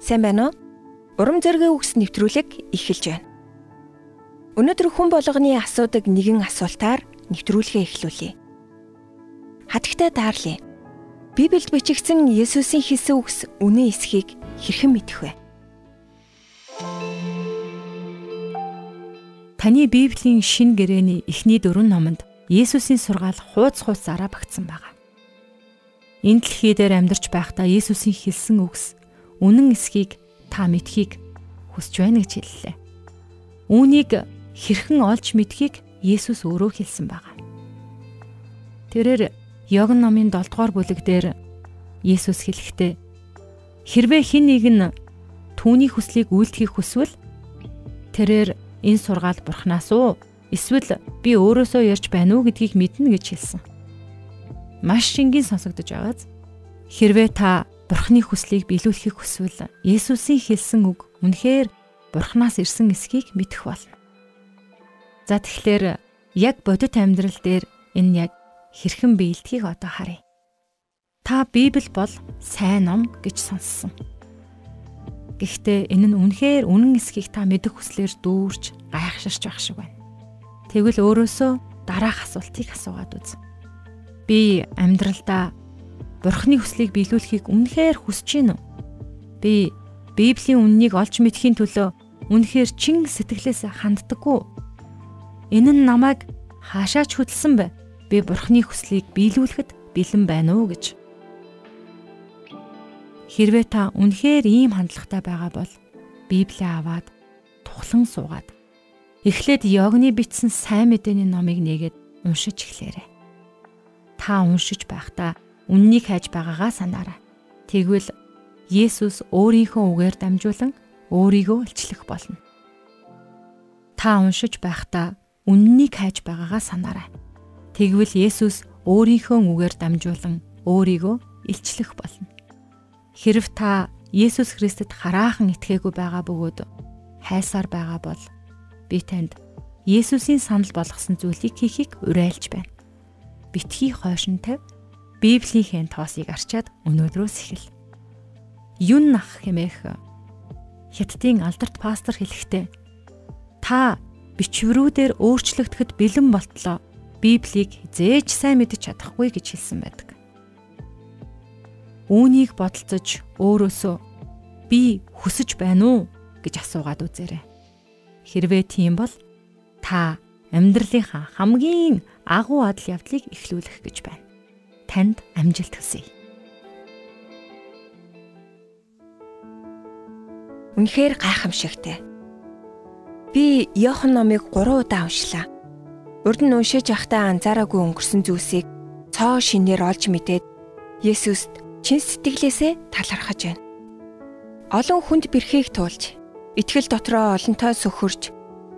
Сайн байна уу? Урам зоригийн үгс нэвтрүүлэг эхэлж байна. Өнөөдөр хүн болгоны асуудаг нэгэн асуултаар нэвтрүүлгээ эхлүүлье. Хатагтай таарлаа. Библиэд бичигдсэн Есүсийн хэлсэн үгс үнэн эсхийг хэрхэн мэдэх вэ? Таны Библийн шин гэрээний эхний дөрвөн номонд Есүсийн сургаал хууц хууцаараа багтсан байна. Энэ дэлхий дээр амьдарч байхдаа Есүсийн хэлсэн үгс үнэн эсхийг та мэдхийг хүсэж байна гэж хэллээ. Үүнийг хэрхэн олж мэдхийг Есүс өөрөө хэлсэн байгаа. Тэрээр Йогн номын 7 дугаар бүлэг дээр Есүс хэлэхдээ хэрвээ хэн нэг нь түүний хүслийг үйлдэхийг хүсвэл тэрээр энэ сургаал бурхнаас уу эсвэл би өөрөөсөө ярьж байна уу гэдгийг мэднэ гэж хэлсэн. Маш шингийн сонсогдож байгааз хэрвээ та Бурхны хүслийг биелүүлэхийг хүсвэл Есүсийн хэлсэн үг үнэхээр Бурханаас ирсэн эсхийг мэдэх болно. За тэгэхээр яг бодит амьдрал дээр энэ яг хэрхэн биелдгийг одоо харъя. Та Библи бол сайн ном гэж сонссон. Гэхдээ энэ нь үнэхээр үнэн эсхийг та мэдэх хүслээр дүүрч гайхширч байх шиг байна. Тэгвэл өөрөөсөө дараах асуултыг асуугаад үз. Би амьдралдаа Бурхны хүслийг биелүүлэхийг үнэхээр хүсэж уу? Би Библийн үннийг олж мэдхийн төлөө үнэхээр чин сэтгэлээсээ ханддаггүй. Энэ нь намайг хаашаач хөдөлсөн бэ? Би Бурхны хүслийг биелүүлэхэд бэлэн байна уу гэж. Хэрвээ та үнэхээр ийм хандлагатай байгаа бол Библийг аваад тухлан суугаад эхлээд Йогны бичсэн сайн мэдээний номыг нээгээд уншиж эхлээрэй. Та уншиж байхдаа үннийг хайж байгаагаа санаарай. Тэгвэл Есүс өөрийнхөө үгээр дамжуулан өөрийгөө илчлэх болно. Та уншиж байхдаа үннийг хайж байгаагаа санаарай. Тэгвэл Есүс өөрийнхөө үгээр дамжуулан өөрийгөө илчлэх болно. Хэрв та Есүс Христэд хараахан итгээгүй байгаа бөгөөд хайсаар байгаа бол би танд Есүсийн санал болгосон зүйлийг хийхийг уриалж байна. Битгий хойшин тавь Библийнхээ тоосыг арчаад өнөөдрөөс эхэл. Юн нах хэмээх Хятадын алдарт пастор хэлэхдээ та бичвэрүүдээр өөрчлөгдөхөд бэлэн болтлоо. Библийг зээж сайн мэдэж чадахгүй гэж хэлсэн байдаг. Үүнийг бодолцож өөрөөсөө би хүсэж байна уу гэж асуугаад үзээрэй. Хэрвээ тийм бол та амьдралынхаа хамгийн агуу адал явдлыг эхлүүлэх гэж байна танд амжилт хүсье. Үнэхээр гайхамшигтай. Би Иохан номыг 3 удаа уншлаа. Урд нь уншиж явахдаа анзаараагүй өнгөрсөн зүйлсийг цоо шинээр олж мэдээд Есүст чин сэтгэлээсээ талархаж байна. Олон хүнд бэрхийг туулж, итгэл дотроо олонтой сөхөрж,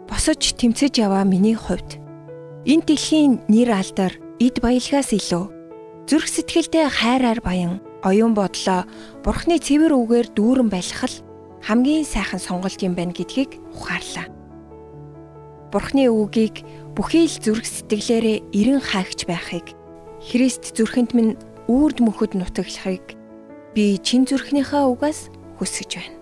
босож тэмцэж яваа миний хувьд энэ дэлхийн нэр алдар эд баялгаас илүү Зүрх сэтгэлдээ хайраар баян, оюун бодлоо Бурхны цэвэр үгээр дүүрэн байлгах л хамгийн сайхан сонголт юм байна гэдгийг ухаарлаа. Бурхны үгийг бүхий л зүрх сэтгэлээрээ эрен хайгч байхыг Христ зүрхэнд минь үрд мөхөд нутаглахыг би чин зүрхнийхээ угаас хүсэж байна.